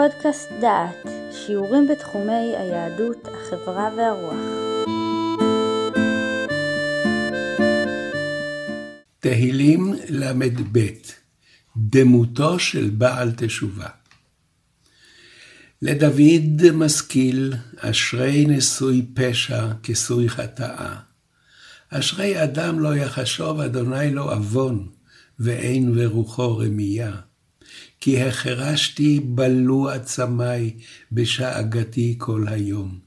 פודקאסט דעת, שיעורים בתחומי היהדות, החברה והרוח. תהילים ל"ב דמותו של בעל תשובה לדוד משכיל, אשרי נשוי פשע כסוי חטאה. אשרי אדם לא יחשוב אדוני לו עוון, ואין ברוחו רמייה. כי החרשתי בלו עצמי בשאגתי כל היום.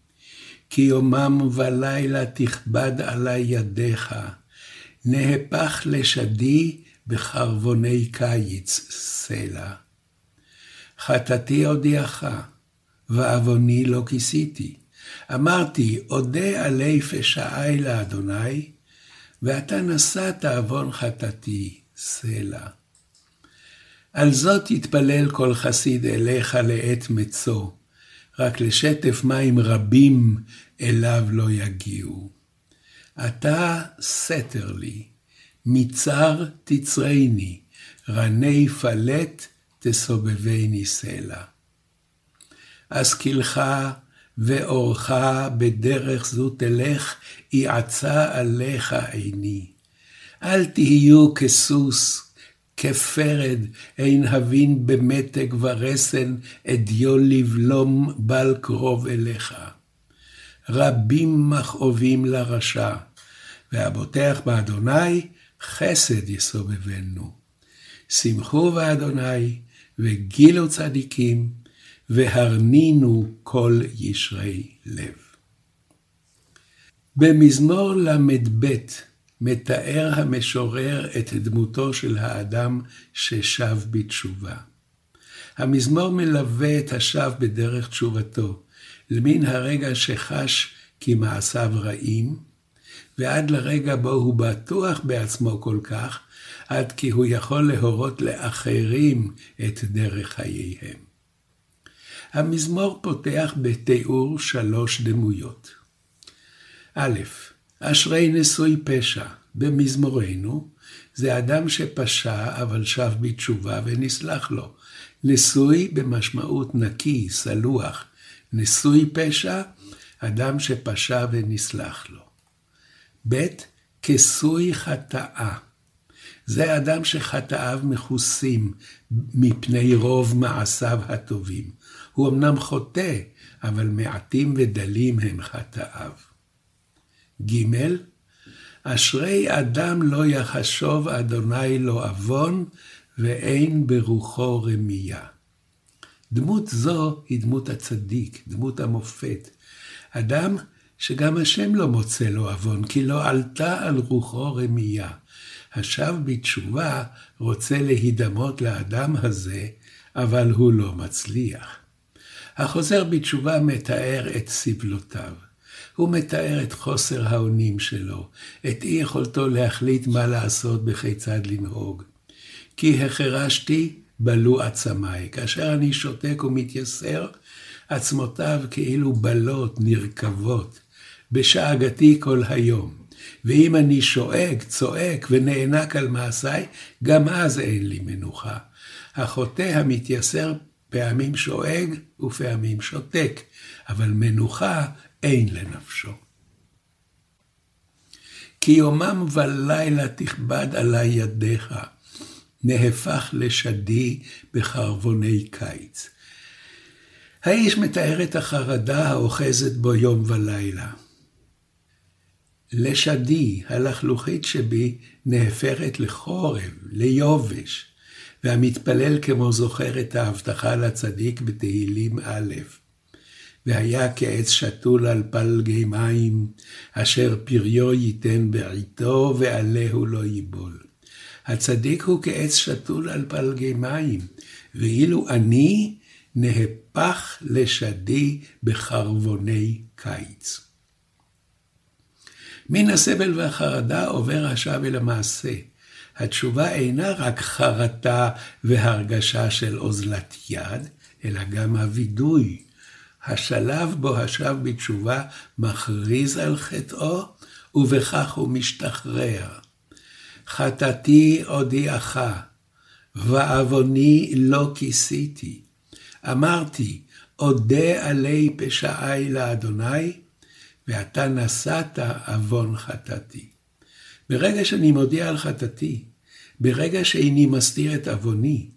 כי יומם ולילה תכבד עלי ידיך, נהפך לשדי בחרבוני קיץ סלע. חטאתי הודיעך, ועווני לא כיסיתי. אמרתי, אודה עלי פשעי לאדוני, ואתה נשאת עוון חטאתי, סלע. על זאת יתפלל כל חסיד אליך לעת מצוא, רק לשטף מים רבים אליו לא יגיעו. אתה סתר לי, מצר תצרני, רני פלט תסובבני סלע. השכילך ואורך בדרך זו תלך, יעצה עליך עיני. אל תהיו כסוס, כפרד, אין הבין במתג ורסן, אדיו לבלום בל קרוב אליך. רבים מכאובים לרשע, והבוטח באדוני, חסד יסובבנו. שמחו באדוני, וגילו צדיקים, והרנינו כל ישרי לב. במזמור ל"ב מתאר המשורר את דמותו של האדם ששב בתשובה. המזמור מלווה את השב בדרך תשובתו, למן הרגע שחש כי מעשיו רעים, ועד לרגע בו הוא בטוח בעצמו כל כך, עד כי הוא יכול להורות לאחרים את דרך חייהם. המזמור פותח בתיאור שלוש דמויות. א', אשרי נשוי פשע, במזמורנו, זה אדם שפשע אבל שב בתשובה ונסלח לו. נשוי במשמעות נקי, סלוח. נשוי פשע, אדם שפשע ונסלח לו. ב', כסוי חטאה. זה אדם שחטאיו מכוסים מפני רוב מעשיו הטובים. הוא אמנם חוטא, אבל מעטים ודלים הם חטאיו. ג. אשרי אדם לא יחשוב אדוני לא עוון, ואין ברוחו רמייה. דמות זו היא דמות הצדיק, דמות המופת. אדם שגם השם לא מוצא לו עוון, כי לא עלתה על רוחו רמייה. השב בתשובה רוצה להידמות לאדם הזה, אבל הוא לא מצליח. החוזר בתשובה מתאר את סבלותיו. הוא מתאר את חוסר האונים שלו, את אי יכולתו להחליט מה לעשות וכיצד לנהוג. כי החרשתי בלו עצמיי. כאשר אני שותק ומתייסר, עצמותיו כאילו בלות נרקבות, בשאגתי כל היום. ואם אני שואג, צועק ונאנק על מעשיי, גם אז אין לי מנוחה. החוטא המתייסר פעמים שואג ופעמים שותק, אבל מנוחה אין לנפשו. כי יומם ולילה תכבד עלי ידיך, נהפך לשדי בחרבוני קיץ. האיש מתאר את החרדה האוחזת בו יום ולילה. לשדי, הלחלוכית שבי, נהפכת לחורב, ליובש, והמתפלל כמו זוכר את ההבטחה לצדיק בתהילים א', והיה כעץ שתול על פלגי מים, אשר פריו ייתן בעיתו, ועלהו לא ייבול. הצדיק הוא כעץ שתול על פלגי מים, ואילו אני נהפך לשדי בחרבוני קיץ. מן הסבל והחרדה עובר השב אל המעשה. התשובה אינה רק חרטה והרגשה של אוזלת יד, אלא גם הווידוי, השלב בו השב בתשובה מכריז על חטאו, ובכך הוא משתחרר. חטאתי הודיעך, ועווני לא כיסיתי. אמרתי, אודה עלי פשעי לאדוני, ואתה נשאת עוון חטאתי. ברגע שאני מודיע על חטאתי, ברגע שאיני מסתיר את עווני,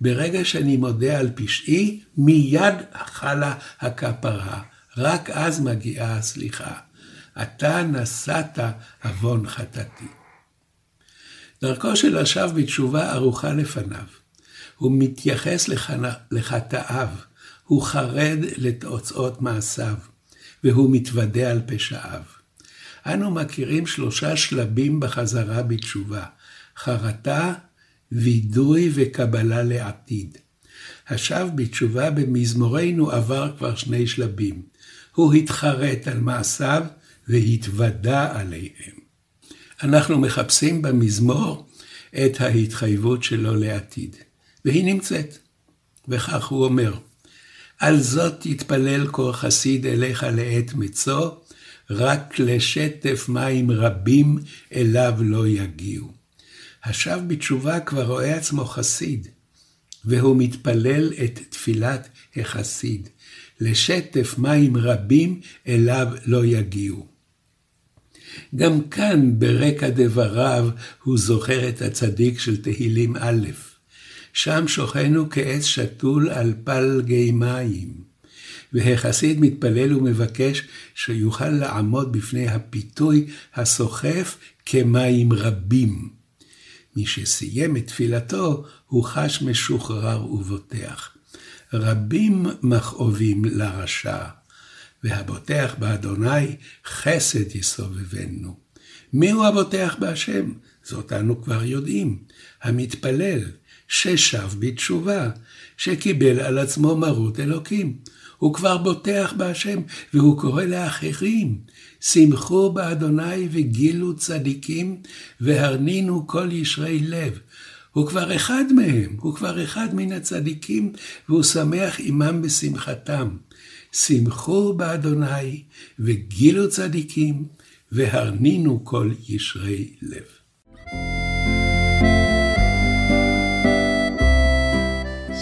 ברגע שאני מודה על פשעי, מיד חלה הכפרה. רק אז מגיעה הסליחה. אתה נשאת עוון חטאתי. דרכו של השב בתשובה ארוכה לפניו. הוא מתייחס לחטאיו, הוא חרד לתוצאות מעשיו, והוא מתוודה על פשעיו. אנו מכירים שלושה שלבים בחזרה בתשובה, חרטה, וידוי וקבלה לעתיד. השב בתשובה במזמורנו עבר כבר שני שלבים. הוא התחרט על מעשיו והתוודה עליהם. אנחנו מחפשים במזמור את ההתחייבות שלו לעתיד, והיא נמצאת. וכך הוא אומר, על זאת תתפלל כה חסיד אליך לעת מצוא, רק לשטף מים רבים אליו לא יגיעו. השב בתשובה כבר רואה עצמו חסיד, והוא מתפלל את תפילת החסיד, לשטף מים רבים אליו לא יגיעו. גם כאן ברקע דבריו הוא זוכר את הצדיק של תהילים א', שם שוכנו כעץ שתול על פלגי מים. והחסיד מתפלל ומבקש שיוכל לעמוד בפני הפיתוי הסוחף כמים רבים. מי שסיים את תפילתו, הוא חש משוחרר ובוטח. רבים מכאובים לרשע, והבוטח באדוני חסד יסובבנו. מיהו הבוטח בהשם? זאת אנו כבר יודעים. המתפלל, ששב בתשובה, שקיבל על עצמו מרות אלוקים. הוא כבר בוטח בהשם, והוא קורא לאחרים, שמחו באדוני וגילו צדיקים, והרנינו כל ישרי לב. הוא כבר אחד מהם, הוא כבר אחד מן הצדיקים, והוא שמח עמם בשמחתם. שמחו באדוני וגילו צדיקים, והרנינו כל ישרי לב.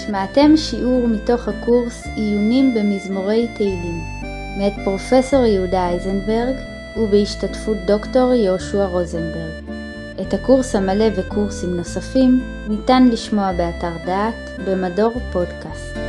שמעתם שיעור מתוך הקורס עיונים במזמורי תהילים, מאת פרופסור יהודה אייזנברג ובהשתתפות דוקטור יהושע רוזנברג. את הקורס המלא וקורסים נוספים ניתן לשמוע באתר דעת במדור פודקאסט.